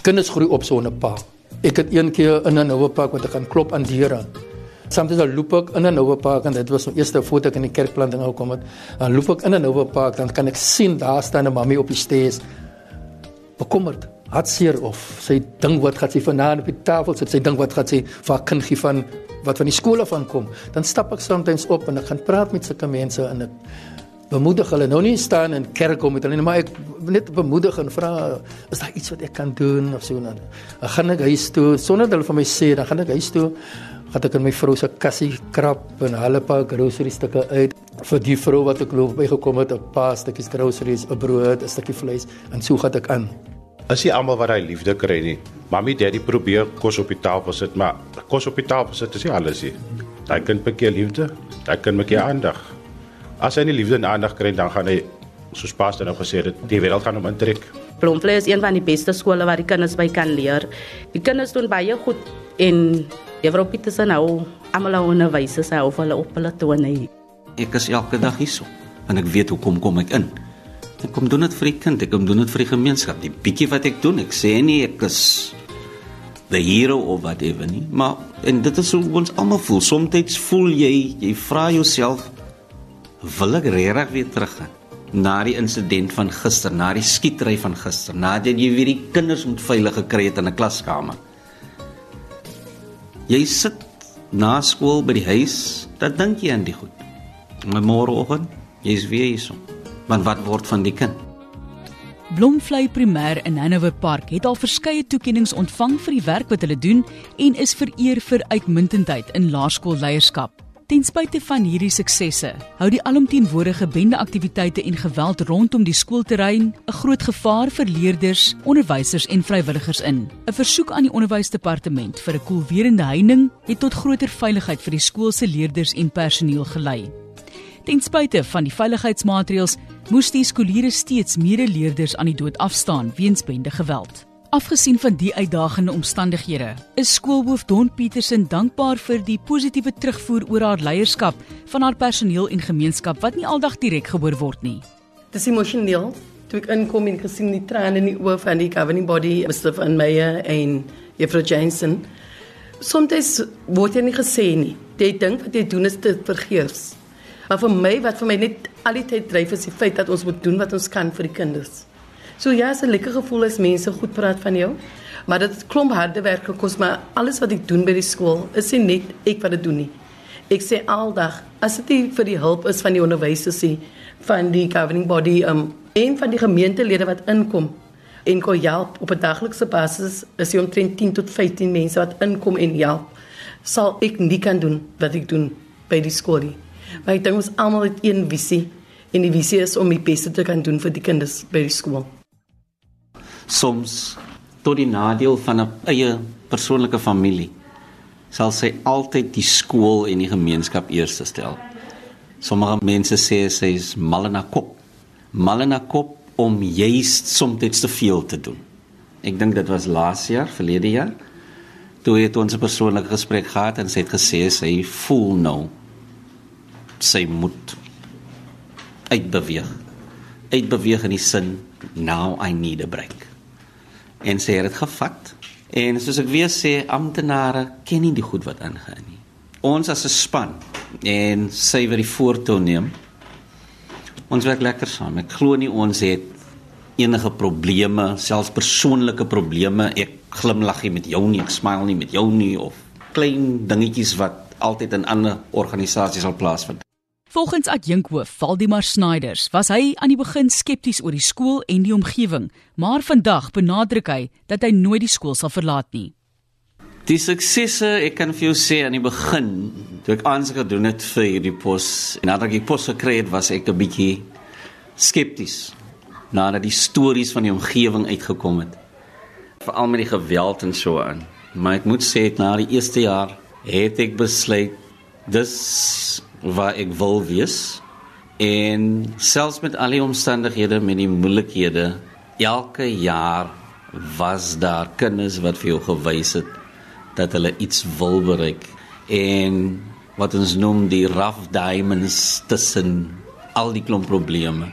Kinders groei op sonder pa. Ek het een keer in 'n noue park wat ek gaan klop aan deure. Soms dan loop ek in 'n noue park en dit was my eerste foto ek in die kerkplanting gekom het. Dan loop ek in 'n noue park dan kan ek sien daar staan 'n mammie op die stees. Bekommerd, hartseer of sy ding wat gaan sy vanaand op die tafel sit, sy ding wat gaan sy vir haar kind gee van wat van die skool af aankom. Dan stap ek soms op en ek gaan praat met sulke mense en ek bemoedig hulle nou nie staan in kerk kom met hulle nie, maar ek net bemoedig en vra is daar iets wat ek kan doen of so dan. Dan gaan ek huis toe sonder hulle vir my sê, dan gaan ek huis toe gaan ek in my vrou se kassie krap en hulle pa grocery stukke uit vir die vrou wat ek loop bygekom het, 'n paar stukkies groceries, 'n brood, 'n stukkie vleis en so gaan ek aan. As jy almal wat hy liefde kry nie. Mamy daddy probeer kos op die tafel sit, maar kos op die tafel sit is nie alles nie. Daai kind bekeer liefde, daai kind bekeer aandag. As hy nie liefde en aandag kry dan gaan hy soos pas dan nou gesê het, die wêreld gaan hom intrek. Bloemfontein is een van die beste skole waar die kinders by kan leer. Die kinders doen baie goed en Juffrou Pietersen hou almal aan onderwysers hou hulle op hulle tone. Ek is elke dag hierso en ek weet hoekom kom ek in. Ek kom doen dit vir die kind, ek kom doen dit vir die gemeenskap. Die bietjie wat ek doen, ek sê nie ek is the hero of whatever nie, maar en dit is hoe ons almal voel. Somstyds voel jy, jy vra jouself wil ek regtig weer teruggaan na die insident van gister, na die skietery van gister, nadat jy weer die kinders moet veilig gekry het in 'n klaskamer. Jy sit na skool by die huis, dan dink jy aan die goed. Maar môreoggend, jy's weer hierso. Want wat word van die kind? Blomvlei Primêr in Hanover Park het al verskeie toekenninge ontvang vir die werk wat hulle doen en is vereer vir uitmuntendheid in laerskoolleierskap. Ten spyte van hierdie suksesse, hou die alomteenwoordige bendeaktiwiteite en geweld rondom die skoolterrein 'n groot gevaar vir leerders, onderwysers en vrywilligers in. 'n Versoek aan die onderwysdepartement vir 'n koelwerende heining het tot groter veiligheid vir die skool se leerders en personeel gelei. Ten spyte van die veiligheidsmaatreëls, moes die skooliere steeds medeleerders aan die dood afstaan weens bende geweld. Afgesien van die uitdagende omstandighede, is skoolhoof Don Petersen dankbaar vir die positiewe terugvoer oor haar leierskap van haar personeel en gemeenskap wat nie aldag direk gehoor word nie. Dis emosioneel toe ek inkom en gesien die trane in die oë van die governing body, Mr. van Meyer en Juffrou Jensen. Soms word jy nie gesê nie. Jy dink wat jy doen is te vergeefs. Maar vir my wat vir my net al die tyd dryf is die feit dat ons moet doen wat ons kan vir die kinders. So ja, is 'n lekker gevoel as mense goed praat van jou. Maar dit klomp harde werk gekos, maar alles wat ek doen by die skool is nie net ek wat dit doen nie. Ek sê aldag, as dit nie vir die hulp is van die onderwysers nie, van die governing body, um een van die gemeentelede wat inkom en kon help op 'n daglikse basis, is jy omtrent 10 tot 15 mense wat inkom en help, sal ek nie kan doen wat ek doen by die skool nie. Maar ek dink ons almal het een visie en die visie is om die beste te kan doen vir die kinders by die skool soms tot die nadeel van 'n eie persoonlike familie sal sy altyd die skool en die gemeenskap eerste stel. Sommige mense sê sy is mal in haar kop. Mal in haar kop om juist soms te veel te doen. Ek dink dit was laas jaar, verlede jaar. Toe het ons 'n persoonlike gesprek gehad en sy het gesê sy voel nou sy moet uitbeweeg. Uitbeweeg in die sin now I need a break en sy het dit gevat. En soos ek weer sê, amptenare ken nie die goed wat aangaan nie. Ons as 'n span en sy wat die voortou neem. Ons werk lekker saam. Ek glo nie ons het enige probleme, selfs persoonlike probleme. Ek glimlag nie met jou nie, ek smile nie met jou nie of klein dingetjies wat altyd in ander organisasies sal plaasvind. Volgens adjunkhoof Valdemar Snyders was hy aan die begin skepties oor die skool en die omgewing, maar vandag benadruk hy dat hy nooit die skool sal verlaat nie. Die suksesse, ek kan vir jou sê aan die begin, toe ek aansoek gedoen het vir hierdie pos en nadat ek die pos gekry het, was ek 'n bietjie skepties nadat die stories van die omgewing uitgekom het. Veral met die geweld en so aan. Maar ek moet sê na die eerste jaar het ek besluit dis waar ek wil wees. En selfs met al die omstandighede met die moeilikhede elke jaar was daar kinders wat vir jou gewys het dat hulle iets wil bereik. En wat ons noem die rough diamonds tussen al die klomp probleme.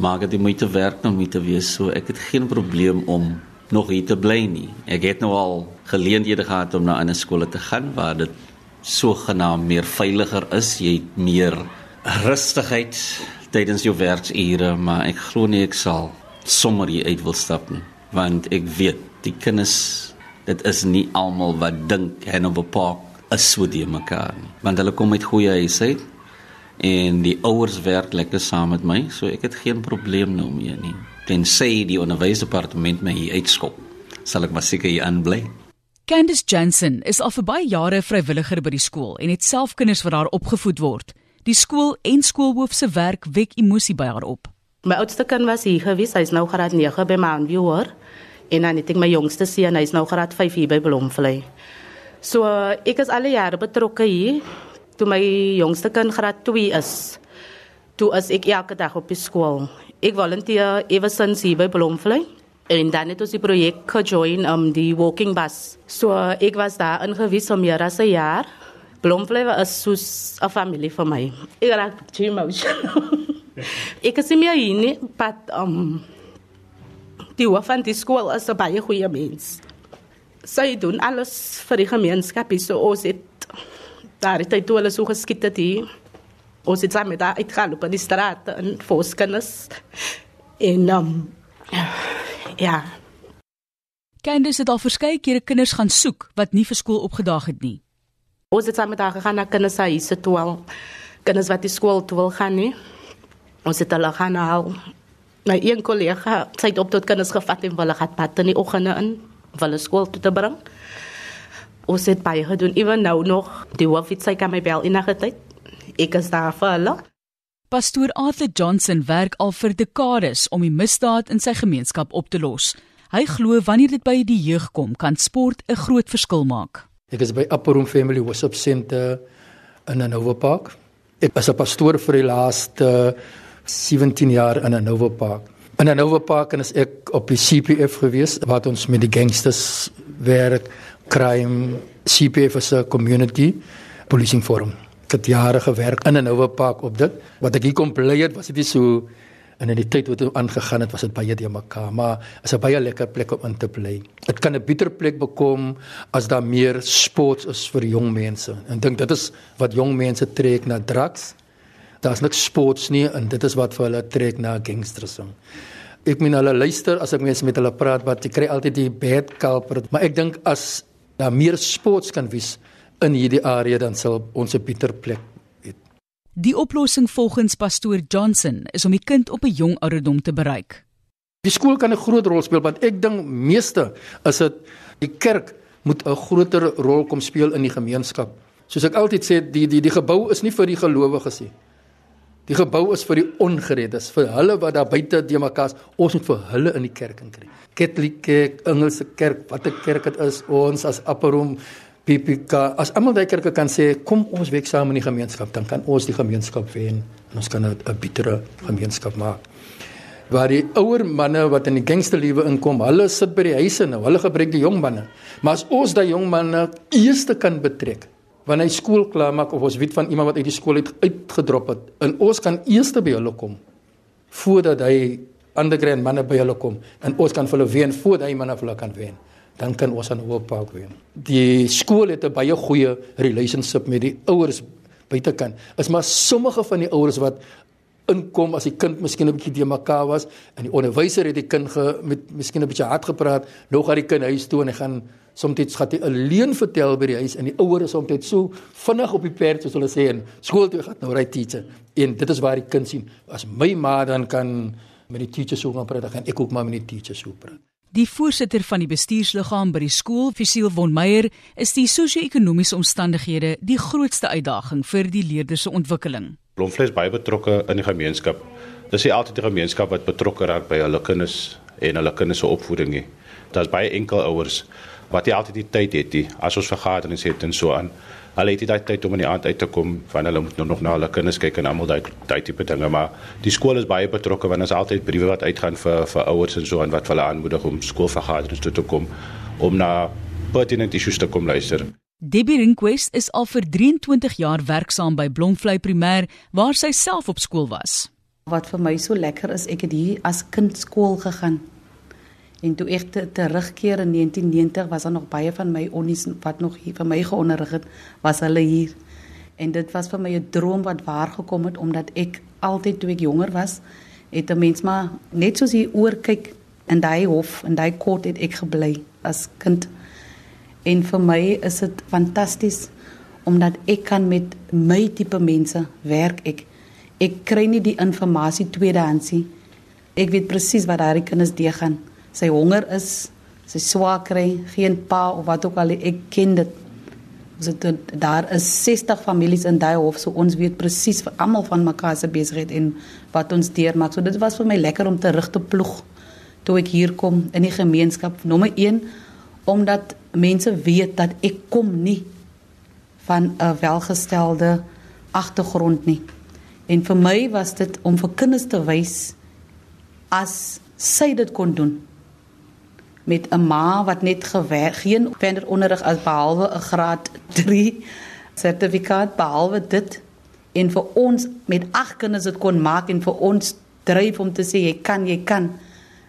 Maak dit moeite werk om mee te wees so ek het geen probleem om nog hier te bly nie. Ek het nou al geleenthede gehad om na 'n skool te gaan waar dit sogenaamd meer veiliger is. Jy het meer rustigheid tydens jou werksure, maar ek glo nie ek sal sommer hier uit wil stap nie, want ek weet die kinders dit is nie almal wat dink Hannibal Park is so die mekaar nie, want hulle kom uit goeie huise uit en die ouers werk lekker saam met my, so ek het geen probleem nou mee nie. Tensy die onderwysdepartement my hier uitskop, sal ek maar seker hier aanbly. Candice Jansen is al vir baie jare vrywilliger by die skool en het self kinders wat daar opgevoed word. Die skool en skoolhoof se werk wek emosie by haar op. My oudste kind was hier gewees, hy's nou graad 9 by Mountview hoor. En dan het ek my jongste seun, hy's nou graad 5 hier by Blomvlei. So ek is al jare betrokke hier. Toe my jongste kind graad 2 is, toe is ek elke dag op die skool. Ek volunteer ewe sinds hier by Blomvlei. En dan het ons die projek gejoin om um, die walking bus. So ek was daar ingewies om meer as 'n jaar. Blomvlei was soos 'n familie vir my. Ek raak baie emosioneel. ek is nie hier nie, but um die hoof van die skool is 'n baie goeie mens. Sy doen alles vir die gemeenskap. So ons het daar het hy toe hulle so geskiet het hier. Ons het saam met daar uitgaan op die straat en voorskennis. En um, ja. Candice het al verskeie kere kinders gaan soek wat nie vir skool opgedaag het nie. Ons het saam met haar gegaan na kinderhuise toe al. Kinders wat die skool toe wil gaan nie. Ons het hulle gaan haal. My een kollega sy het op tot kinders gevat en hulle gaan pad in die oggende in hulle skool toe te bring. Ons het baie gedoen. Ewen nou nog die hoof het sy kan my bel 'n tyd. Ek is daar vir hulle. Pastoor Arthur Johnson werk al vir dekades om die misdaad in sy gemeenskap op te los. Hy glo wanneer dit by die jeug kom, kan sport 'n groot verskil maak. Ek is by Upper Room Family Worship Center in Nova Park. Ek was 'n pastoor vir die laaste 17 jaar in Nova Park. In Nova Park en is ek op die CPF gewees wat ons met die gangsters werk, crime, CPF is 'n community policing forum het jare gewerk in 'n Nova Park op dit. Wat ek hier kom bly het, was dit nie so en in die tyd wat dit aangegaan het, was dit baie die mekaar, maar is 'n baie lekker plek om in te bly. Dit kan 'n beter plek bekom as daar meer sports is vir jong mense. En dink dit is wat jong mense trek na drugs. Daar's niks sports nie en dit is wat vir hulle trek na gangsterisme. Ek meen hulle luister as ek mense met hulle praat wat jy kry altyd die bad culprit, maar ek dink as daar meer sports kan wees, in hierdie area dan sal ons 'n Pieter plek hê. Die oplossing volgens pastoor Johnson is om die kind op 'n jong ouderdom te bereik. Die skool kan 'n groot rol speel want ek dink meeste is dit die kerk moet 'n groter rol kom speel in die gemeenskap. Soos ek altyd sê, die die die gebou is nie vir die gelowiges nie. Die gebou is vir die ongereddes, vir hulle wat daar buite die mekaar is. Ons moet vir hulle in die kerk kry. Katolieke, Engelse kerk, watter kerk dit is, ons as Apperom PPK as almal kerke kan sê kom ons werk saam in die gemeenskap dan kan ons die gemeenskap wen en ons kan 'n betere gemeenskap maak. Waar die ouer manne wat in die gangsterlewe inkom, hulle sit by die huise nou, hulle gebruik die jong manne. Maar as ons daai jong manne eers kan betrek wanneer hy skool klaar maak of ons weet van iemand wat uit die skool uit uitgedrop het en ons kan eers by hulle kom voordat hy underground manne by hulle kom en ons kan vir hulle wen voordat hy manne vir hulle kan wen dan kan ons aan Hooppark wen. Die skool het 'n baie goeie relationship met die ouers buitekant. Is maar sommige van die ouers wat inkom as die kind miskien 'n bietjie te mekaar was en die onderwyser het die kind ge, met miskien 'n bietjie hard gepraat, nou gaan die kind huis toe en hy gaan soms gaan hy alleen vertel by die huis en die ouers is soms so vinnig op die perd soos hulle sê en skool toe gaan nou ry teacher en dit is waar die kind sien as my ma dan kan met die teacher so gaan praat dan ek ook maar met die teacher so praat Die voorsitter van die bestuursliggaam by die skool, Fisiel von Meyer, is die sosio-ekonomiese omstandighede die grootste uitdaging vir die leerders se ontwikkeling. Blomvleis baie betrokke in die gemeenskap. Dis nie altyd die gemeenskap wat betrokke raak by hulle kinders en hulle kinders se opvoeding nie. Daar's baie enkel ouers wat nie altyd die tyd het nie as ons vergaderings het en so aan hulle het nie daai tyd om in die aand uit te kom van hulle moet nou nog na hulle kinders kyk en almal daai daai tipe dinge maar die skool is baie betrokke want ons altyd briewe wat uitgaan vir vir ouers en so en wat hulle aanmoedig om skoolvergaderings toe te kom om na pertinent issues te kom luister. Debbie Rinquest is al vir 23 jaar werksaam by Blomvlei Primêr waar sy self op skool was. Wat vir my so lekker is, ek het hier as kind skool gegaan. En toe ek te, terugkeer in 1990 was daar nog baie van my onnies wat nog hier vir my geonderrig het, was hulle hier. En dit was vir my 'n droom wat waar gekom het omdat ek altyd toe ek jonger was, het 'n mens maar net soos hier oor kyk in daai hof en daai kort het ek gebly as kind. En vir my is dit fantasties omdat ek kan met my tipe mense werk ek. Ek kry nie die inligting tweedehands nie. Ek weet presies wat daai kinders deur gaan. Sy honger is, sy swaar kry, geen pa of wat ook al ek ken dit. Ons het daar is 60 families in daai hof, so ons weet presies vir almal van mekaar se besigheid en wat ons deurmaak. So dit was vir my lekker om terug te ploeg toe ek hier kom in die gemeenskap. Nommer 1 omdat mense weet dat ek kom nie van 'n welgestelde agtergrond nie. En vir my was dit om vir kinders te wys as sy dit kon doen met 'n ma wat net gewerk geen verder onderrig as behalwe 'n graad 3 sertifikaat behalwe dit en vir ons met ag kinders dit kon maak en vir ons dryf om te sê jy kan jy kan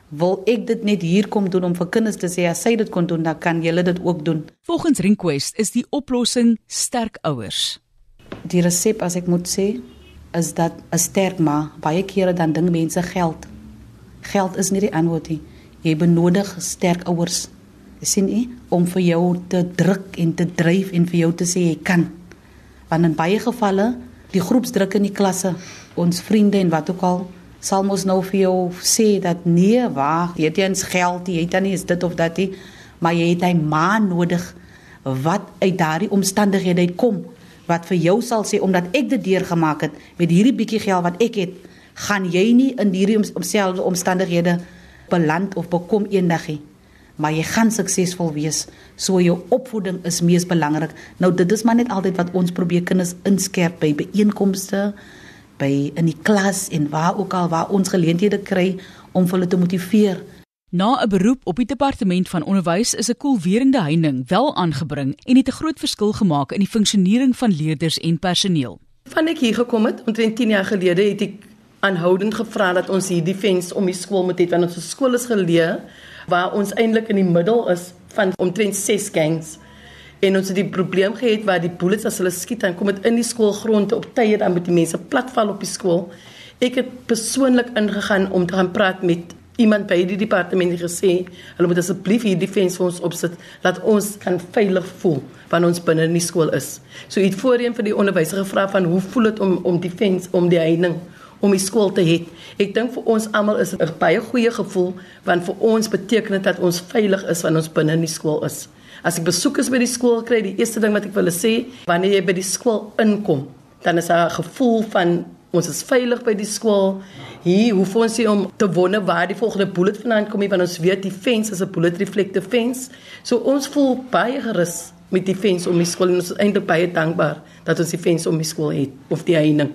wil ek dit net hier kom doen om vir kinders te sê as sy dit kon doen dan kan julle dit ook doen. Volgens Request is die oplossing sterk ouers. Die resep as ek moet sê is dat 'n sterk ma baie kere dan ding mense geld. Geld is nie die antwoord nie. Jy benodig sterk ouers. Jy sien nie om vir jou te druk en te dryf en vir jou te sê jy kan. Want in baie gevalle die groepsdruk in die klasse, ons vriende en wat ook al sal mos nou vir jou sê dat nee, wag, jy het eens geld jy het nie eens dit of dat nie, maar jy het 'n ma nodig wat uit daardie omstandighede kom wat vir jou sal sê omdat ek dit deurgemaak het met hierdie bietjie geld wat ek het, gaan jy nie in hierdie omselfde omstandighede beland of bekom eendag nie. Maar jy gaan suksesvol wees. So jou opvoeding is mees belangrik. Nou dit is maar net altyd wat ons probeer kinders inskerp by byeenkomste, by in die klas en waar ook al waar ons geleenthede kry om hulle te motiveer. Na 'n beroep op die departement van onderwys is 'n koelwerende heining wel aangebring en het 'n groot verskil gemaak in die funksionering van leerders en personeel. Van ek hier gekom het, omtrent 10 jaar gelede, het ek aanhoudend gevra dat ons hierdie fens om die skool moet hê want ons skool is geleë waar ons eintlik in die middel is van omtrent 6 gangs en ons het die probleem gehad waar die bullets as hulle skiet dan kom dit in die skoolgrond op tye dan met die mense platval op die skool. Ek het persoonlik ingegaan om te gaan praat met iemand by die departement en gesê hulle moet asseblief hier defense vir ons opsit dat ons kan veilig voel wanneer ons binne in die skool is. So het voorheen vir die onderwyser gevra van hoe voel dit om om defense om die heining om die skool te hê. Ek dink vir ons almal is dit 'n baie goeie gevoel want vir ons beteken dit dat ons veilig is wanneer ons binne in die skool is. As ek besoekers by die skool kry, die eerste ding wat ek wil sê, wanneer jy by die skool inkom, dan is daar 'n gevoel van ons is veilig by die skool. Hier hoef ons nie om te wonder waar die volgende bullet vandaan kom nie, want ons weet die fence is 'n bullet reflective fence. So ons voel baie gerus met die fence om die skool en ons is eintlik baie dankbaar dat ons die fence om die skool het of die heining.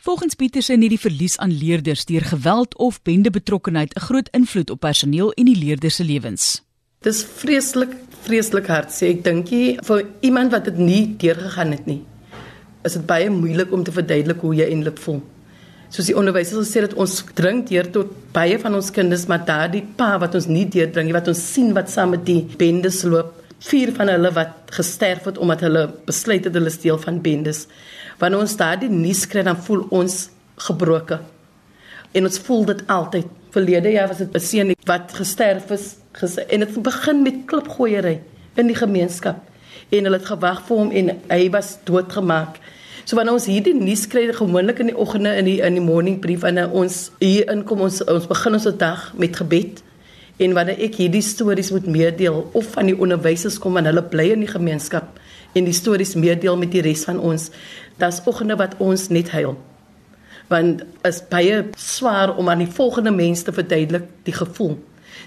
Volgens Pieterse het die verlies aan leerders deur geweld of bende betrokkenheid 'n groot invloed op personeel en die leerders se lewens. Dis vreeslik, vreeslik hard sê ek dink jy vir iemand wat dit nie deurgegaan het nie. Is dit baie moeilik om te verduidelik hoe jy eintlik voel. Soos die onderwysers gesê het ons dring deur tot baie van ons kinders maar daardie pa wat ons nie deurdring nie wat ons sien wat saam met die bendes loop. Vier van hulle wat gesterf het omdat hulle besluit het hulle steel van bendes. Wanneer ons daardie nuus kry dan voel ons gebroken. En ons voel dit altyd. Verlede jaar was dit 'n seun wat gesterf is gesê en dit begin met klipgooiery in die gemeenskap en hulle het gewag vir hom en hy was doodgemaak. So wanneer ons hierdie nuus kry gewoonlik in die oggende in die in die morning brief en ons hier inkom ons ons begin ons dag met gebed en wanneer ek hierdie stories moet meedeel of van die onderwysers kom en hulle bly in die gemeenskap en die stories meedeel met die res van ons, dat's oggende wat ons net huil. Want is baie swaar om aan die volgende mense te verduidelik die gevoel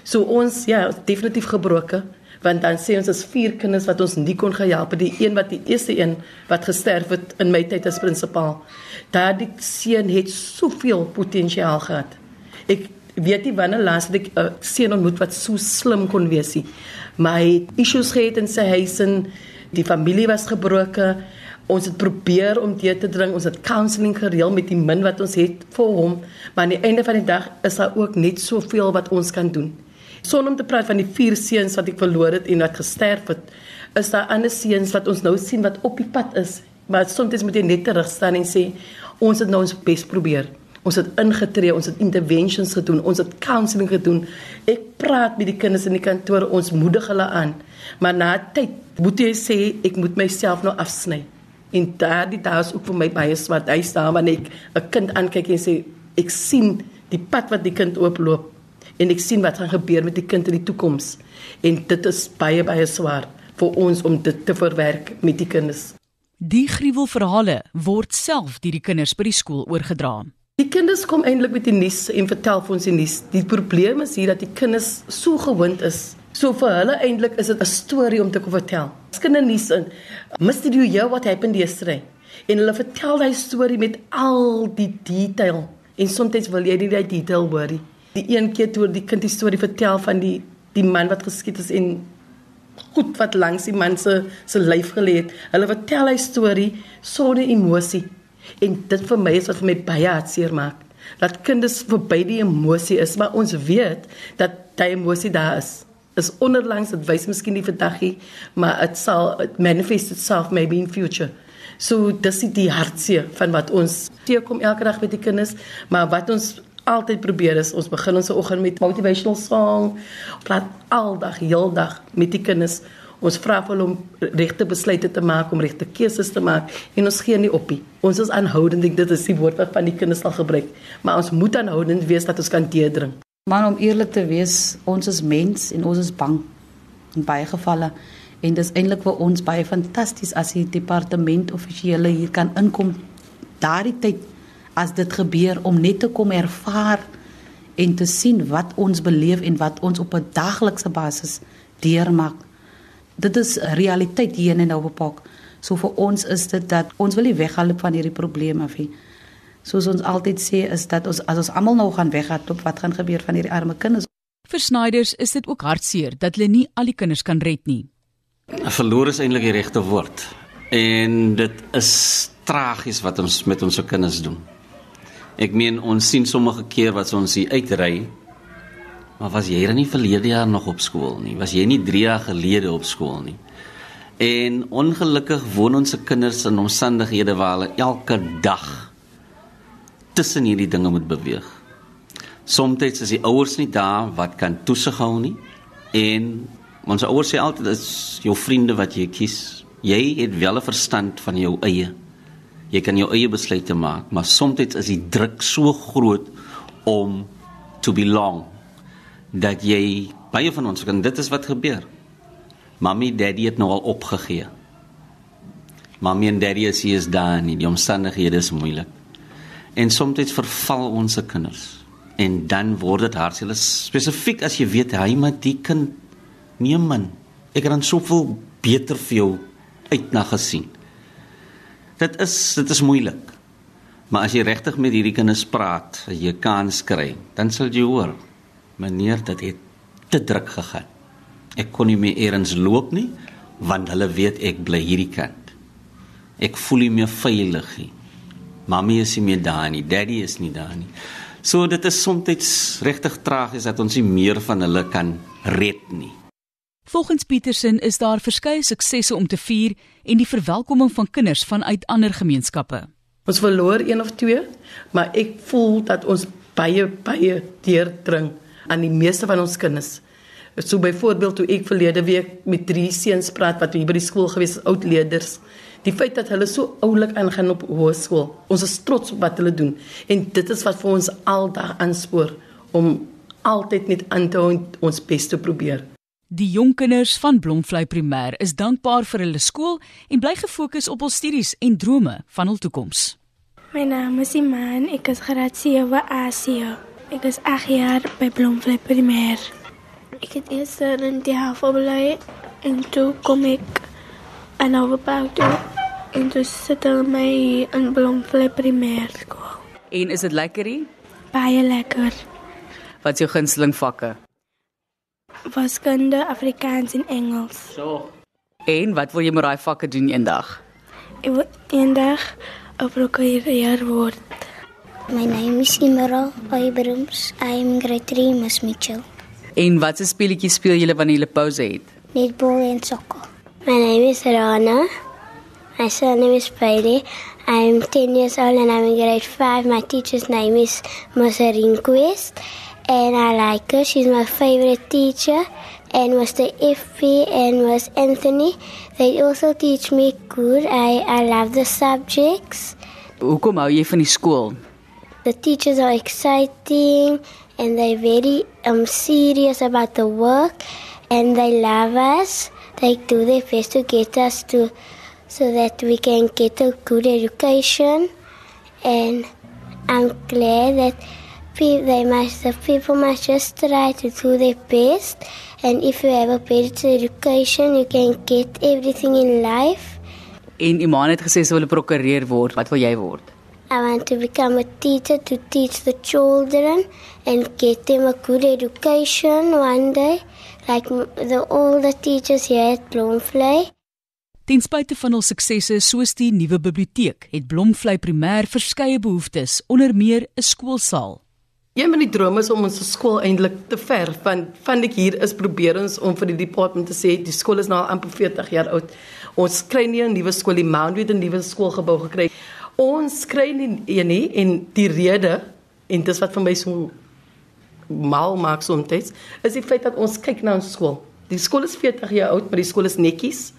So ons ja, definitief gebroken want dan sê ons as vier kinders wat ons nie kon gehelp het, die een wat die eerste een wat gesterf het in my tyd as prinsipaal. Daardie seun het soveel potensiaal gehad. Ek weet nie wanneer laas ek 'n uh, seun ontmoet wat so slim kon wees nie. Maar hy het issues gehad in sy huis en die familie was gebroken. Ons het probeer om dit te dring. Ons het counselling gereël met die min wat ons het vir hom, maar aan die einde van die dag is daar ook net soveel wat ons kan doen. Sonder om te praat van die vier seuns wat ek verloor het en wat gesterf het, is daar ander seuns wat ons nou sien wat op die pad is. Maar soms moet jy net terug staan en sê ons het nou ons bes probeer. Ons het ingetree, ons het interventions gedoen, ons het counselling gedoen. Ek praat met die kinders in die kantoor, ons moedig hulle aan. Maar na tyd moet jy sê ek moet myself nou afsny. En daardie dae is ook vir my baie swart. Hy staan wanneer ek 'n kind aankyk en sê ek sien die pad wat die kind ooploop en ek sien wat gaan gebeur met die kind in die toekoms. En dit is baie baie swaar vir ons om dit te verwerk met die kinders. Die gruwelverhale word self deur die kinders by die skool oorgedra. Die kinders kom eintlik met die nuus en vertel vir ons die nuus. Die probleem is hier dat die kinders so gewoond is. So vir hulle eintlik is dit 'n storie om te kom vertel. As kinders nuus in Mr. Do you what happened yesterday? En hulle vertel daai storie met al die detail. En soms wil jy nie daai detail hoor nie. Die een keer toe die kind die storie vertel van die die man wat geskiet is en goed wat langs die man se se lyf gelê het. Hulle vertel hy storie sonder emosie. En dit vir my is wat vir my baie hartseer maak. Dat kinders verby die emosie is, maar ons weet dat daai emosie daar is. Is onderlangs dit wys miskien nie vandaggie, maar dit sal it manifest itself maybe in future. So dis die hartseer van wat ons teekom elke dag met die kinders, maar wat ons altyd probeer is ons begin ons oggend met motivational song, praat aldag, heeldag met die kinders. Ons vra hulle om regte besluite te maak, om regte keuses te maak en ons gee nie op nie. Ons is aanhoudend, dit is die woord wat van die kinders sal gebruik, maar ons moet aanhoudend wees dat ons kan deurdring. Maar om eerlik te wees, ons is mens en ons is bang in baie gevalle en dis eintlik vir ons baie fantasties as die departement offisiële hier kan inkom daardie tyd as dit gebeur om net te kom ervaar en te sien wat ons beleef en wat ons op 'n daglikse basis deurmaak. Dit is realiteit hier in Nouwepark. So vir ons is dit dat ons wil nie weghardloop van hierdie probleme af nie. Soos ons altyd sê is dat ons as ons almal nou gaan weghardloop, wat gaan gebeur van hierdie arme kinders? Vir Snyders is dit ook hartseer dat hulle nie al die kinders kan red nie. Verloor is eintlik die regte woord. En dit is tragies wat ons met ons kinders doen. Ek meen ons sien sommige keer wat ons hier uitry. Maar was jy dan nie verlede jaar nog op skool nie? Was jy nie 3 jaar gelede op skool nie? En ongelukkig woon ons se kinders in omstandighede waar hulle elke dag tussen hierdie dinge moet beweeg. Somstyds is die ouers nie daar wat kan toesig hou nie. En ons ouers sê altyd dis jou vriende wat jy kies. Jy het wel 'n verstand van jou eie jy kan jou eie besluite maak, maar soms is die druk so groot om to belong dat jy baie van ons kan dit is wat gebeur. Mommy, daddy het nou al opgegee. Mommy en daddy is hier is daar nie, die omstandighede is moeilik. En soms verval ons se kinders. En dan word dit hartseer spesifiek as jy weet hy met die kind nee man, ek het dan soveel beter vir jou uit na gesien. Dit is dit is moeilik. Maar as jy regtig met hierdie kinders praat, as jy kans kry, dan sal jy hoor, meneer, dit het te druk gegaan. Ek kon nie meer eers loop nie, want hulle weet ek bly hierdie kant. Ek voel nie meer veilig nie. Mamy is nie meer daar nie, daddy is nie daar nie. So dit is soms regtig tragies dat ons nie meer van hulle kan red nie. Volgens Petersen is daar verskeie suksesse om te vier en die verwelkoming van kinders vanuit ander gemeenskappe. Ons verloor een of twee, maar ek voel dat ons baie baie deurdring aan die meeste van ons kinders. So byvoorbeeld toe ek verlede week met drie seuns praat wat hier by die skool gewees is, oud leerders. Die feit dat hulle so oulik aangaan op hoërskool. Ons is trots op wat hulle doen en dit is wat vir ons aldag aanspoor om altyd net aan te hou ons bes te probeer. Die jong kinders van Blomvlei Primêr is dankbaar vir hulle skool en bly gefokus op hul studies en drome van hul toekoms. My naam is Iman, ek is graad 7 Asia. Ek is 8 jaar by Blomvlei Primêr. Ek het eers in die HAVO bly en toe kom ek aan Overpark toe en toe sit hulle my in Blomvlei Primêr skool. En is dit lekkerie? Baie lekker. Wat is jou gunsteling vakke? Wiskunde, Afrikaans en Engels. So. En wat wil jy met daai vakke doen eendag? Ek wil eendag 'n prokureur word. My name is Imara Abrams. I am grade 3, Miss Mitchell. En watse speletjies speel julle wanneer julle pouse het? Netball en soccer. My name is Rana. My surname is Bailey. I'm 10 years old and I'm in grade 5. My teacher's name is Quest. And I like her. She's my favorite teacher. And Mr. Effie and Miss Anthony. They also teach me good. I, I love the subjects. Hoekom hou jy van die skool? The teachers are exciting and they're very um, serious about the work and they love us. They do their best to get us to so that we can get a good education and I'm glad that they must, the people must just try to do their best and if you have a better education you can get everything in life. En Iman het gesê sy wil prokureur word. Wat wil jy word? I want to become a teacher to teach the children and get them a good education one day, like the, all the teachers here at Bloemvlei. Ten spyte van hul suksesse soos die nuwe biblioteek, het Blomvlei Primêr verskeie behoeftes, onder meer 'n skoolsaal. Een van die drome is om ons skool eintlik te verf want van ek hier is probeer ons om vir die departement te sê die skool is nou al amper 40 jaar oud. Ons kry nie 'n nuwe skool nie, maar het 'n nuwe skoolgebou gekry. Ons kry nie een nie en die rede en dis wat vir my so mal maak soms is die feit dat ons kyk na ons skool. Die skool is 40 jaar oud, maar die skool is netjies.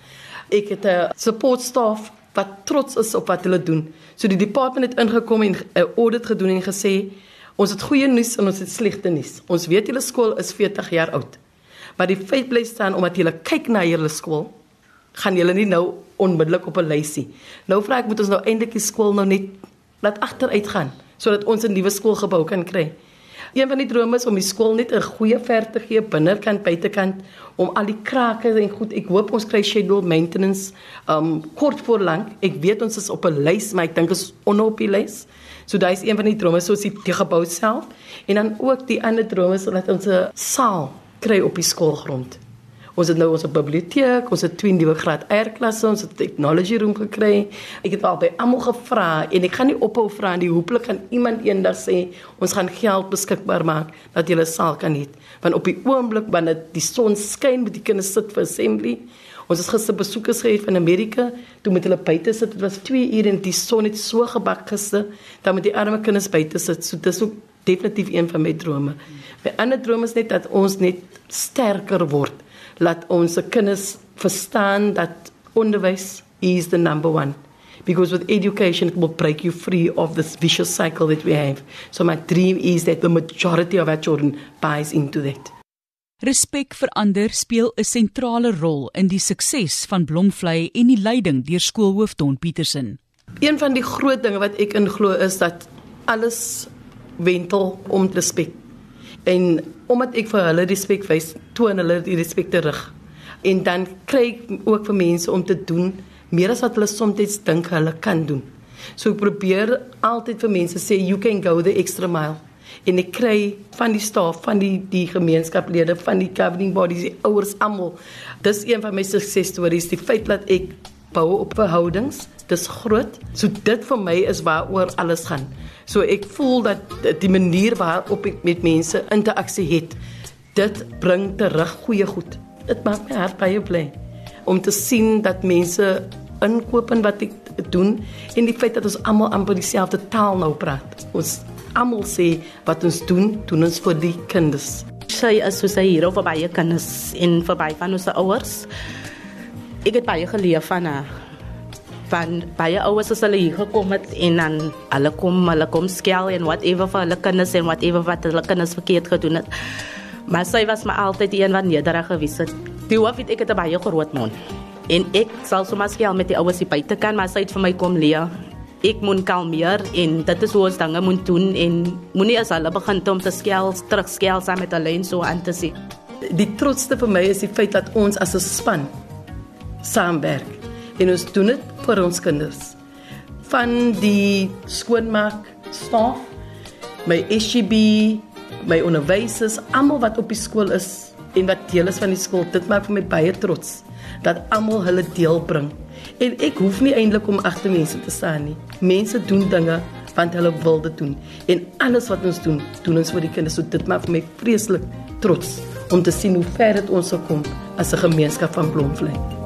Ek het 'n support staff wat trots is op wat hulle doen. So die departement het ingekom en 'n audit gedoen en gesê ons het goeie nuus en ons het slegte nuus. Ons weet julle skool is 40 jaar oud. Maar die feit bly staan omdat julle kyk na julle skool, gaan julle nie nou onmiddellik op 'n lysie. Nou vra ek moet ons nou eintlik die skool nou net laat agteruit gaan sodat ons 'n nuwe skoolgebou kan kry. Een van die drome is om die skool net 'n goeie ver te gee binnekant buitekant om al die krake en goed. Ek hoop ons kry schedule maintenance um kort voor lank. Ek weet ons is op 'n lys, maar ek dink is onder op die lys. So daai is een van die drome soos die, die gebou self en dan ook die ander drome sodat ons 'n saal kry op die skoolgrond. Ons het nou ons biblioteek, ons het twee nuwe graad R klasse, ons het technology room gekry. Ek het al by almal gevra en ek gaan nie ophou vra nie. Hooplik kan iemand eendag sê ons gaan geld beskikbaar maak dat 'n saal kan hê. Want op die oomblik wanneer die son skyn, moet die kinders sit vir assembly. Ons het gister besoekers gehad van Amerika, toe met hulle buite sit. Dit was 2 ure en die son het so gebak gister, dan met die arme kinders buite sit. So dis ook definitief een van my drome. My ander droom is net dat ons net sterker word laat ons kinders verstaan dat onderwys is the number one. Because with education it will break you free of this vicious cycle that we have. So my dream is that the majority of our children buys into that. Respek vir ander speel 'n sentrale rol in die sukses van Blomvlei en die leiding deur skoolhoof Don Petersen. een van die groot dinge wat ek inglo is dat alles wentel om respek en omdat ek vir hulle respek wys toon hulle die respek terug en dan kry ek ook vir mense om te doen meer as wat hulle soms dink hulle kan doen. So ek probeer altyd vir mense sê you can go the extra mile. En ek kry van die staf van die die gemeenskaplede van die governing bodies die ouers almal. Dis een van my suksesstories die feit dat ek bou op verhoudings. Dis groot. So dit vir my is waaroor alles gaan. So ek voel dat die manier waarop ek met mense interaksie het dit bring terug goeie goed. Dit maak my hart baie bly om te sien dat mense inkoop en wat ek doen en die feit dat ons almal amper dieselfde taal nou praat. Ons almal sê wat ons doen doen ons vir die kinders. Sy is soos 'n hero vir baie kinders en baie van ons ouers. Ek het baie geleer van haar. Van baie ouers as hulle hier gekom het en dan hulle kom, hulle kom skel en whatever vir hulle kinders en whatever wat hulle kinders verkeerd gedoen het. Maar sy was maar altyd die een wat nederig gewees het. Die hoof het ek het 'n baie groot mond. En ek sal sommer skel met die ouers hier buite kan, maar sy het vir my kom leer. Ek moet kalmeer en dit is hoe ons dinge moet doen en moenie as hulle begin om te skel, terug skel saam met hulle en so aan te sien. die trotsste vir my is die feit dat ons as 'n span saamwerk en ons doen dit vir ons kinders. Van die skoonmaak staf, my SGB, my onderwysers, almal wat op die skool is en wat deel is van die skool, dit maak vir my baie trots dat almal hulle deel bring. En ek hoef nie eintlik om agter mense te staan nie. Mense doen dinge want hulle wil dit doen. En alles wat ons doen, doen ons vir die kinders. So dit maak vir my vreeslik trots om te sien hoe ver dit ons sal kom as 'n gemeenskap van Bloemfontein.